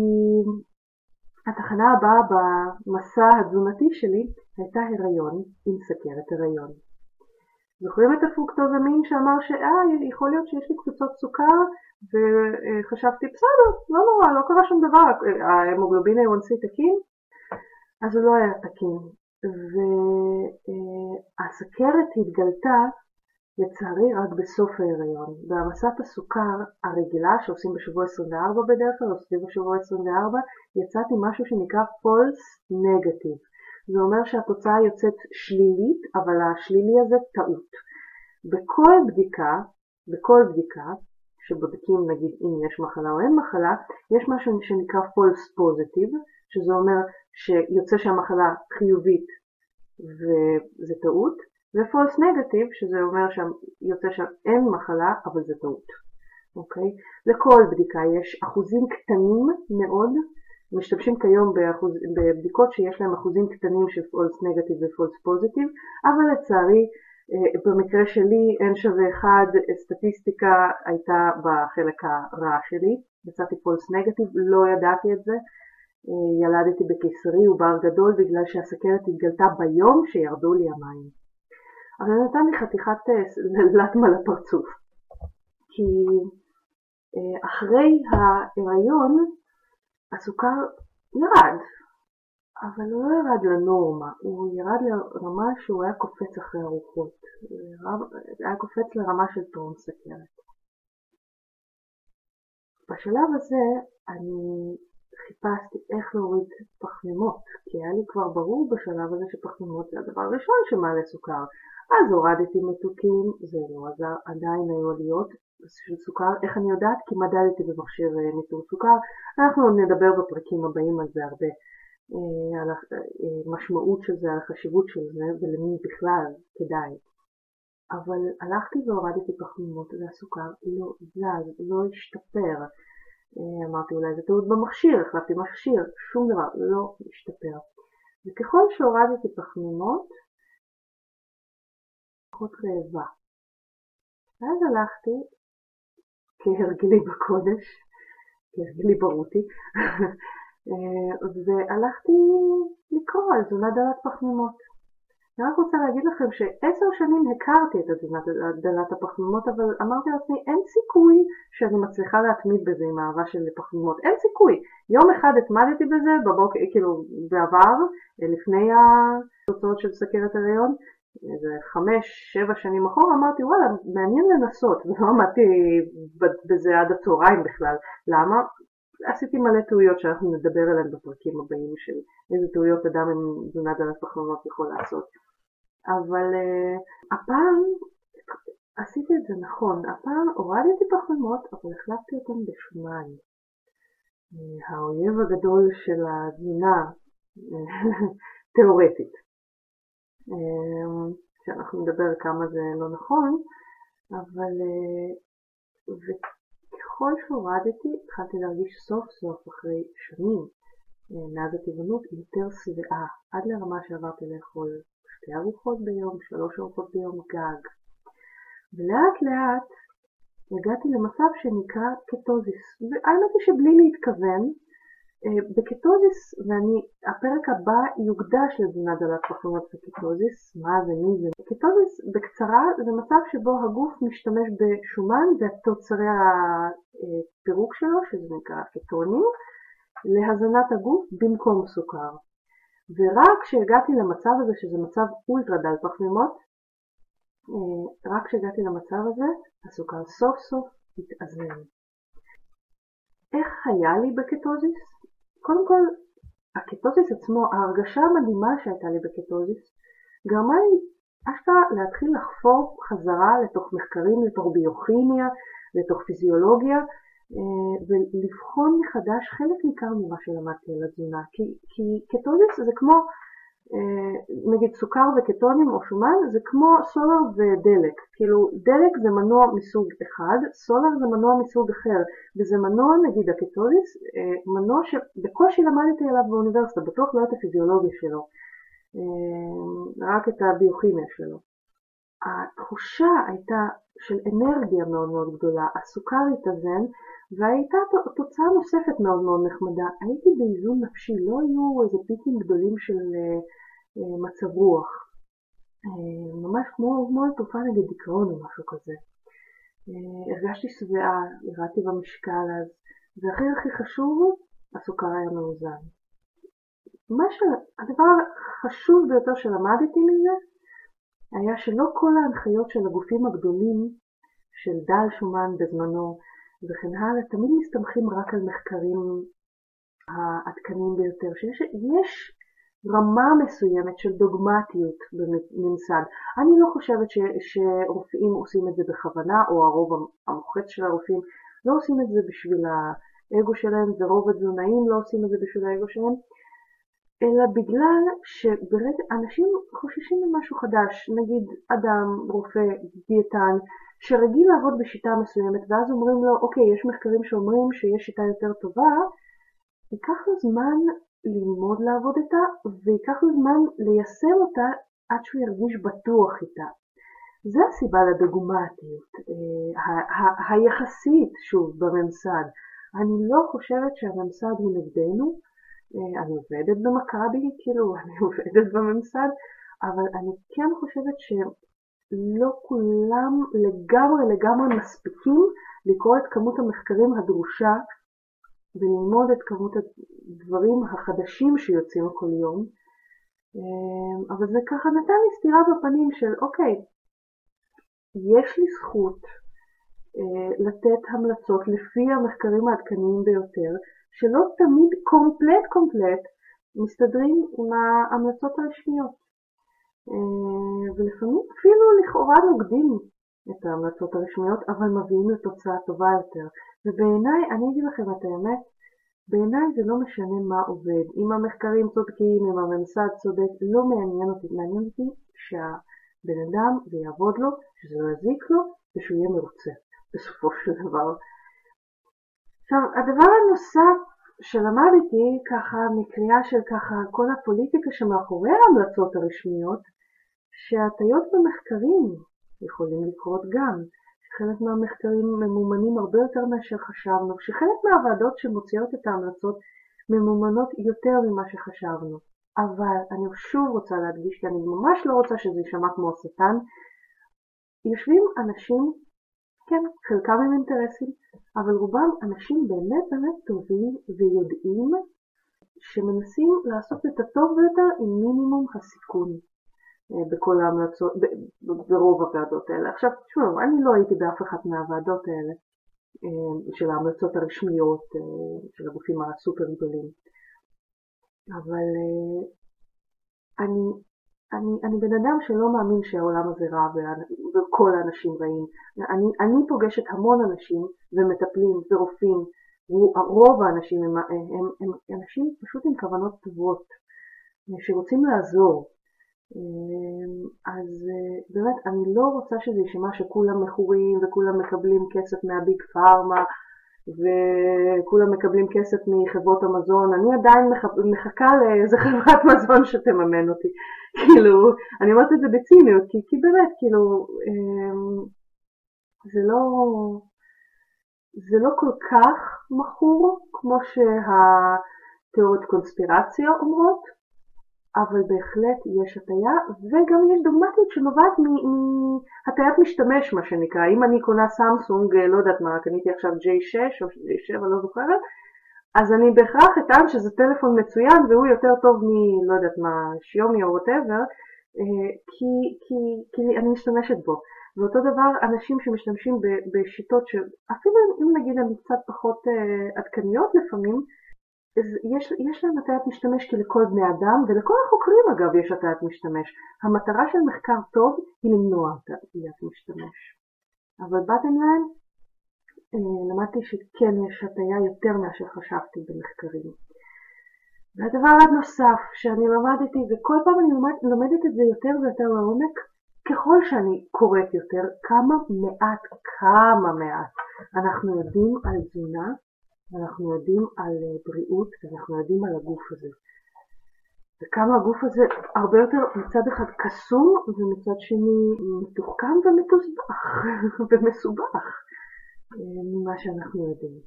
[SPEAKER 1] התחנה הבאה במסע התזונתי שלי הייתה הריון עם סכרת הריון. זוכרים את הפרוקטוזמין שאמר שאה, יכול להיות שיש לי קבוצות סוכר וחשבתי בסדר, לא נורא, לא קרה שום דבר, ההמוגלובין A1C תקין? אז הוא לא היה תקין. והסכרת התגלתה לצערי רק בסוף ההיריון. בהעמסת הסוכר הרגילה שעושים בשבוע 24 בדרך כלל, או סביב השבוע 24, יצאתי משהו שנקרא false negative. זה אומר שהתוצאה יוצאת שלילית, אבל השלילי הזה טעות. בכל בדיקה, בכל בדיקה, שבודקים נגיד אם יש מחלה או אין מחלה, יש משהו שנקרא false positive, שזה אומר שיוצא שהמחלה חיובית וזה טעות, ו-false negative, שזה אומר שיוצא שאין מחלה, אבל זה טעות. אוקיי? לכל בדיקה יש אחוזים קטנים מאוד, משתמשים כיום באחוז, בבדיקות שיש להם אחוזים קטנים של false negative ו-false positive, אבל לצערי אה, במקרה שלי n שווה 1 סטטיסטיקה הייתה בחלק הרע שלי, יצאתי false negative, לא ידעתי את זה, אה, ילדתי בקיסרי עובר גדול בגלל שהסכרת התגלתה ביום שירדו לי המים. אבל נתן לי חתיכת אה, לטמה לפרצוף. כי אחרי ההיריון הסוכר ירד, אבל הוא לא ירד לנורמה, הוא ירד לרמה שהוא היה קופץ אחרי ארוחות, היה קופץ לרמה של טרום סכרת. בשלב הזה אני חיפשתי איך להוריד פחמימות, כי היה לי כבר ברור בשלב הזה שפחמימות זה הדבר הראשון שמעלה סוכר. אז הורדתי מתוקים, זה לא עזר, עדיין היו עליות של סוכר. איך אני יודעת? כי מדדתי במכשיר אה, ניטור סוכר. אנחנו נדבר בפרקים הבאים על זה הרבה, אה, על המשמעות של זה, על החשיבות של זה, ולמי בכלל כדאי. אבל הלכתי והורדתי פחמימות והסוכר לא זז, לא השתפר. אה, אמרתי אולי זה טעות במכשיר, החלפתי מכשיר, שום דבר, לא השתפר. וככל שהורדתי פחמימות, פחות רעבה. ואז הלכתי, כהרגלי בקודש, כהרגלי ברותי, אה, והלכתי לקרוא על תזונה דלת פחמימות. אני רק רוצה להגיד לכם שעשר שנים הכרתי את דלת הפחמימות, אבל אמרתי לעצמי, אין סיכוי שאני מצליחה להתמיד בזה עם אהבה של פחמימות. אין סיכוי. יום אחד התמדתי בזה, בבוקר, כאילו, בעבר, לפני התוצאות של סכרת הריון, איזה חמש, שבע שנים אחורה, אמרתי, וואלה, מעניין לנסות, ולא עמדתי בזה עד הצהריים בכלל. למה? עשיתי מלא טעויות שאנחנו נדבר עליהן בפרקים הבאים של איזה טעויות אדם עם תזונה דלת פחמימות יכול לעשות. אבל uh, הפעם עשיתי את זה נכון, הפעם הורדתי פחמימות אבל החלפתי אותן בשומן. Uh, האויב הגדול של התזונה, תאורטית. Uh, שאנחנו נדבר כמה זה לא נכון, אבל וככל שהורדתי התחלתי להרגיש סוף סוף אחרי שנים מאז הטבעונות יותר שבעה, עד לרמה שעברתי לאכול שתי ארוחות ביום, שלוש ארוחות ביום גג. ולאט לאט הגעתי למצב שנקרא קטוזיס. והאמת היא שבלי להתכוון, אה, בקטוזיס, והפרק הבא יוקדש לתזונה דלת פחמימות וקטוזיס, מה זה, מי זה. קטוזיס, בקצרה, זה מצב שבו הגוף משתמש בשומן ותוצרי הפירוק שלו, שזה נקרא קטונים, להזנת הגוף במקום סוכר. ורק כשהגעתי למצב הזה, שזה מצב אולטרה דל פחמימות, אה, רק כשהגעתי למצב הזה, הסוכר סוף סוף התאזן. איך היה לי בקטוזיס? קודם כל, הקטוזיס עצמו, ההרגשה המדהימה שהייתה לי בקטוזיס, גרמה לי אשכרה להתחיל לחפור חזרה לתוך מחקרים, לתוך ביוכימיה, לתוך פיזיולוגיה, אה, ולבחון מחדש חלק ניכר ממה שלמדתי על התזונה. כי, כי קטוזיס זה כמו, נגיד סוכר וקטונים או שומן, זה כמו סולר ודלק. כאילו דלק זה מנוע מסוג אחד, סולר זה מנוע מסוג אחר, וזה מנוע, נגיד הקטוזיס, אה, מנוע שבקושי למדתי עליו באוניברסיטה, בטוח לא את הפיזיולוגיה שלו, רק את הביוכימיה שלו. התחושה הייתה של אנרגיה מאוד מאוד גדולה, הסוכר התאזן והייתה תוצאה נוספת מאוד מאוד נחמדה, הייתי באיזון נפשי, לא היו איזה פיקים גדולים של אה, אה, מצב רוח, אה, ממש כמו, כמו תופעה נגד דיכאון או משהו כזה. הרגשתי שבעה, ירדתי במשקל אז, והכי הכי חשוב, הסוכר היה מאוזן. מה שהדבר החשוב ביותר שלמדתי מזה, היה שלא כל ההנחיות של הגופים הגדולים, של דל שומן בזמנו וכן הלאה, תמיד מסתמכים רק על מחקרים העדכניים ביותר, שיש רמה מסוימת של דוגמטיות בממסד. אני לא חושבת ש, שרופאים עושים את זה בכוונה, או הרוב המוחץ של הרופאים לא עושים את זה בשביל האגו שלהם, ורוב התזונאים לא עושים את זה בשביל האגו שלהם, אלא בגלל שברגע אנשים חוששים ממשהו חדש, נגיד אדם, רופא, דיאטן, שרגיל לעבוד בשיטה מסוימת, ואז אומרים לו, אוקיי, יש מחקרים שאומרים שיש שיטה יותר טובה, ייקח לו זמן ללמוד לעבוד איתה, וייקח לו זמן ליישם אותה עד שהוא ירגיש בטוח איתה. זה הסיבה לדוגמטיות, אה, היחסית, שוב, בממסד. אני לא חושבת שהממסד הוא נגדנו, אני עובדת במכבי, כאילו, אני עובדת בממסד, אבל אני כן חושבת שלא כולם לגמרי לגמרי מספיקים לקרוא את כמות המחקרים הדרושה וללמוד את כמות הדברים החדשים שיוצאים כל יום. אה, אבל זה ככה נתן לי סתירה בפנים של אוקיי, יש לי זכות אה, לתת המלצות לפי המחקרים העדכניים ביותר, שלא תמיד קומפלט קומפלט מסתדרים עם ההמלצות הרשמיות. אה, ולפעמים אפילו לכאורה נוגדים את ההמלצות הרשמיות, אבל מביאים לתוצאה טובה יותר. ובעיניי, אני אגיד לכם את האמת, בעיניי זה לא משנה מה עובד. אם המחקרים צודקים, אם הממסד צודק, לא מעניין אותי. מעניין אותי שהבן אדם, זה יעבוד לו, שזה לא יזיק לו, ושהוא יהיה מרוצה בסופו של דבר. עכשיו, הדבר הנוסף שלמדתי ככה מקריאה של ככה כל הפוליטיקה שמאחורי ההמלצות הרשמיות, שהטיות במחקרים יכולים לקרות גם, שחלק מהמחקרים ממומנים הרבה יותר מאשר חשבנו, שחלק מהוועדות שמוציאות את ההמלצות ממומנות יותר ממה שחשבנו. אבל אני שוב רוצה להדגיש, כי אני ממש לא רוצה שזה יישמע כמו השטן, יושבים אנשים כן, חלקם עם אינטרסים, אבל רובם אנשים באמת באמת טובים ויודעים שמנסים לעשות את הטוב ביותר עם מינימום הסיכון אה, בכל ההמלצות, ברוב הוועדות האלה. עכשיו, תשמעו, אני לא הייתי באף אחת מהוועדות האלה אה, של ההמלצות הרשמיות אה, של הגופים הסופר גדולים, אבל אני אני, אני בן אדם שלא מאמין שהעולם הזה רע וכל האנשים רעים. אני, אני פוגשת המון אנשים ומטפלים ורופאים, רוב האנשים הם, הם, הם, הם אנשים פשוט עם כוונות טובות, שרוצים לעזור. אז באמת, אני לא רוצה שזה יישמע שכולם מכורים וכולם מקבלים כסף מהביג פארמה וכולם מקבלים כסף מחברות המזון, אני עדיין מחכה לאיזה חברת מזון שתממן אותי. כאילו, אני אומרת את זה בציניות, כי, כי באמת, כאילו, אמ, זה לא, זה לא כל כך מכור כמו שהתיאוריות קונספירציה אומרות, אבל בהחלט יש הטיה, וגם יש דוגמטיות שנובעת מהטיית משתמש, מה שנקרא. אם אני קונה סמסונג, לא יודעת מה, קניתי עכשיו J6 או J7, לא זוכרת, אז אני בהכרח אטען שזה טלפון מצוין והוא יותר טוב מ... לא יודעת מה, שיומי או whatever, כי, כי, כי אני משתמשת בו. ואותו דבר אנשים שמשתמשים בשיטות שאפילו אם נגיד הן קצת פחות אה, עדכניות לפעמים, יש, יש להם הטיית משתמש כי לכל בני אדם ולכל החוקרים אגב יש הטיית משתמש. המטרה של מחקר טוב היא למנוע הטיית משתמש. אבל ליין, uh, למדתי שכן יש הטיה יותר מאשר חשבתי במחקרים. והדבר הנוסף שאני למדתי, וכל פעם אני לומד, לומדת את זה יותר ויותר לעומק, ככל שאני קוראת יותר, כמה מעט, כמה מעט אנחנו יודעים על תזונה, אנחנו יודעים על אה, בריאות, ואנחנו יודעים על הגוף הזה. וכמה הגוף הזה הרבה יותר מצד אחד קסום ומצד שני מתוחכם ומתוסבך ומסובך אה, ממה שאנחנו יודעים.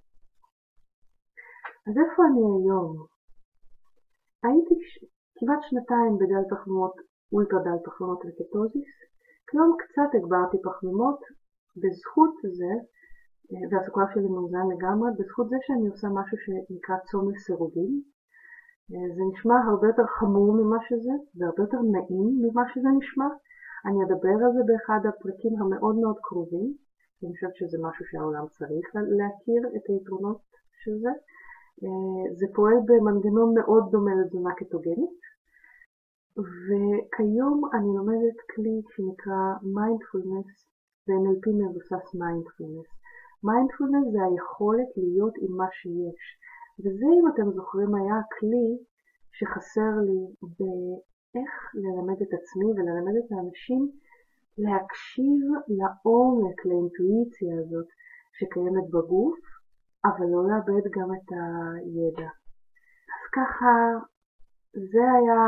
[SPEAKER 1] אז איפה אני היום? הייתי כמעט שנתיים בדל תחמות אולטרה דל תחמות וקטוזיס, כיום קצת הגברתי פחמימות בזכות זה, והסוכר שלי מאוזן לגמרי, בזכות זה שאני עושה משהו שנקרא צום לסירוגין. זה נשמע הרבה יותר חמור ממה שזה, והרבה יותר נעים ממה שזה נשמע. אני אדבר על זה באחד הפרקים המאוד מאוד קרובים, אני חושבת שזה משהו שהעולם צריך להכיר את היתרונות של זה. זה פועל במנגנון מאוד דומה לתזונה קטוגנית, וכיום אני לומדת כלי שנקרא מיינדפולנס ו-NLP מבוסס מיינדפולנס. מיינדפולנס זה היכולת להיות עם מה שיש, וזה אם אתם זוכרים היה הכלי שחסר לי באיך ללמד את עצמי וללמד את האנשים להקשיב לעומק, לאינטואיציה הזאת שקיימת בגוף, אבל לא לאבד גם את הידע. אז ככה זה היה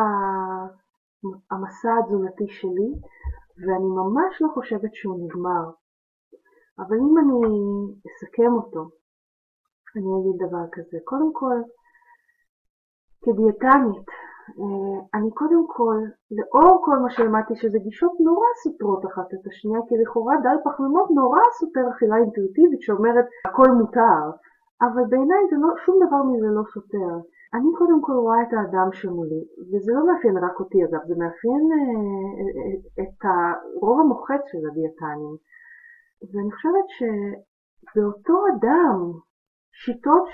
[SPEAKER 1] המסע התזונתי שלי, ואני ממש לא חושבת שהוא נגמר. אבל אם אני אסכם אותו, אני אגיד דבר כזה. קודם כל, כדיאטנית, אני קודם כל, לאור כל מה שלמדתי שזה גישות נורא סותרות אחת את השנייה, כי לכאורה דל פחמימות נורא סותר אכילה אינטואיטיבית שאומרת הכל מותר, אבל בעיניי לא, שום דבר מזה לא סותר. אני קודם כל רואה את האדם שמולי, וזה לא מאפיין רק אותי אגב, זה מאפיין אה, את הרוב המוחץ של הדיאטנים. ואני חושבת שבאותו אדם שיטות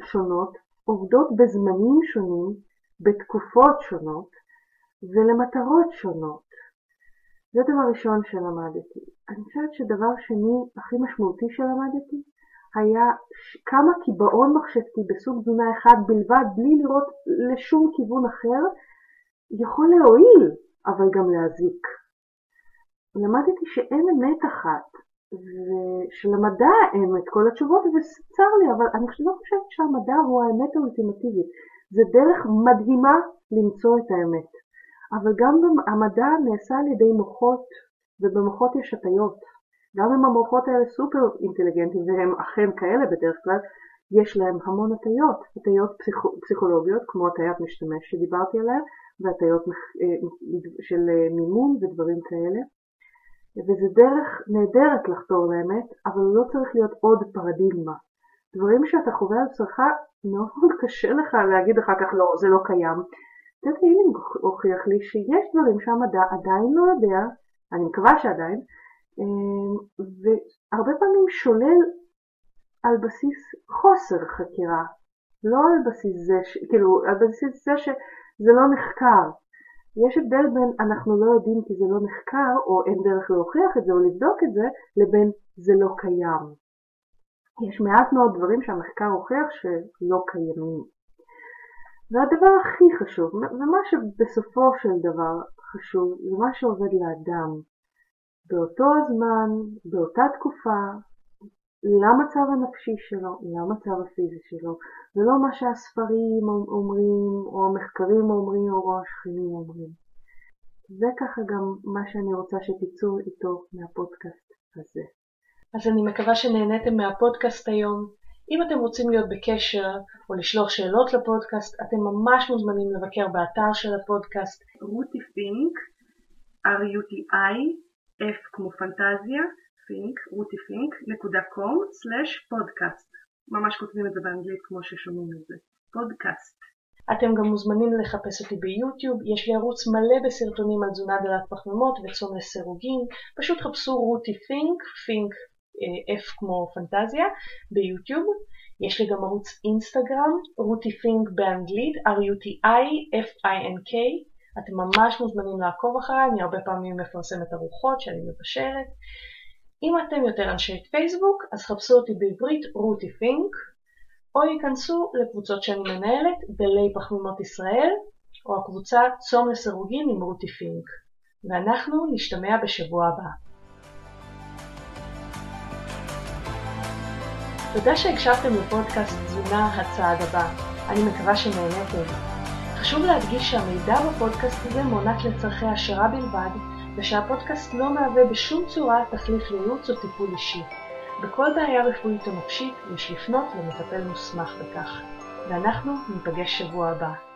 [SPEAKER 1] שונות עובדות בזמנים שונים, בתקופות שונות ולמטרות שונות. זה דבר ראשון שלמדתי. אני חושבת שדבר שני הכי משמעותי שלמדתי היה כמה קיבעון מחשבתי בסוג תזונה אחד בלבד, בלי לראות לשום כיוון אחר, יכול להועיל, אבל גם להזיק. למדתי שאין אמת אחת, ושלמדע אין את כל התשובות, וצר לי, אבל אני לא חושבת שהמדע הוא האמת האולטימטיבית. זה דרך מדהימה למצוא את האמת. אבל גם המדע נעשה על ידי מוחות, ובמוחות יש הטיות. גם אם המוחות האלה סופר אינטליגנטים, והם אכן כאלה בדרך כלל, יש להם המון הטיות, הטיות פסיכ... פסיכולוגיות, כמו הטיית משתמש שדיברתי עליה, והטיות אה, של אה, מימון ודברים כאלה. וזה דרך נהדרת לחתור לאמת, אבל לא צריך להיות עוד פרדיגמה. דברים שאתה חווה על בשרך, מאוד קשה לך להגיד אחר כך לא, זה לא קיים. טד הילינג הוכיח לי שיש דברים שהמדע עדיין לא יודע, אני מקווה שעדיין, אמ, והרבה פעמים שולל על בסיס חוסר חקירה, לא על בסיס זה, כאילו, על בסיס זה שזה לא נחקר. יש הבדל בין אנחנו לא יודעים כי זה לא נחקר, או אין דרך להוכיח את זה או לבדוק את זה, לבין זה לא קיים. יש מעט מאוד דברים שהמחקר הוכיח שלא קיימים. והדבר הכי חשוב, ומה שבסופו של דבר חשוב, זה מה שעובד לאדם. באותו הזמן, באותה תקופה, למצב הנפשי שלו, למצב הפיזי שלו, ולא מה שהספרים אומרים, או המחקרים אומרים, או השכנים אומרים. זה ככה גם מה שאני רוצה שתצאו איתו מהפודקאסט הזה.
[SPEAKER 2] אז אני מקווה שנהניתם מהפודקאסט היום. אם אתם רוצים להיות בקשר או לשלוח שאלות לפודקאסט, אתם ממש מוזמנים לבקר באתר של הפודקאסט
[SPEAKER 1] רותי פינק, R-U-T-I, F כמו פנטזיה, פינק, רותי פינק, נקודה com, slash פודקאסט. ממש כותבים את זה באנגלית כמו ששומעים את זה. פודקאסט.
[SPEAKER 2] אתם גם מוזמנים לחפש אותי ביוטיוב, יש לי ערוץ מלא בסרטונים על תזונה דלת פחמימות וצום לסירוגין, פשוט חפשו רותי פינק, פינק F כמו פנטזיה, ביוטיוב. יש לי גם ערוץ אינסטגרם, רותי פינק באנגלית, R-U-T-I-F-I-N-K, אתם ממש מוזמנים לעקוב אחריי, אני הרבה פעמים מפרסמת ארוחות שאני מבשלת. אם אתם יותר אנשי פייסבוק, אז חפשו אותי בעברית רותי פינק, או ייכנסו לקבוצות שאני מנהלת, גלי פחמימות ישראל, או הקבוצה צום לסירוגין עם רותי פינק. ואנחנו נשתמע בשבוע הבא. תודה שהקשבתם לפודקאסט תזונה הצעד הבא. אני מקווה שנהניתם. חשוב להדגיש שהמידע בפודקאסט הזה מוענק לצורכי העשרה בלבד, ושהפודקאסט לא מהווה בשום צורה תחליף לייעוץ או טיפול אישי. בכל בעיה רפואית או נפשית יש לפנות למטפל מוסמך בכך. ואנחנו ניפגש שבוע הבא.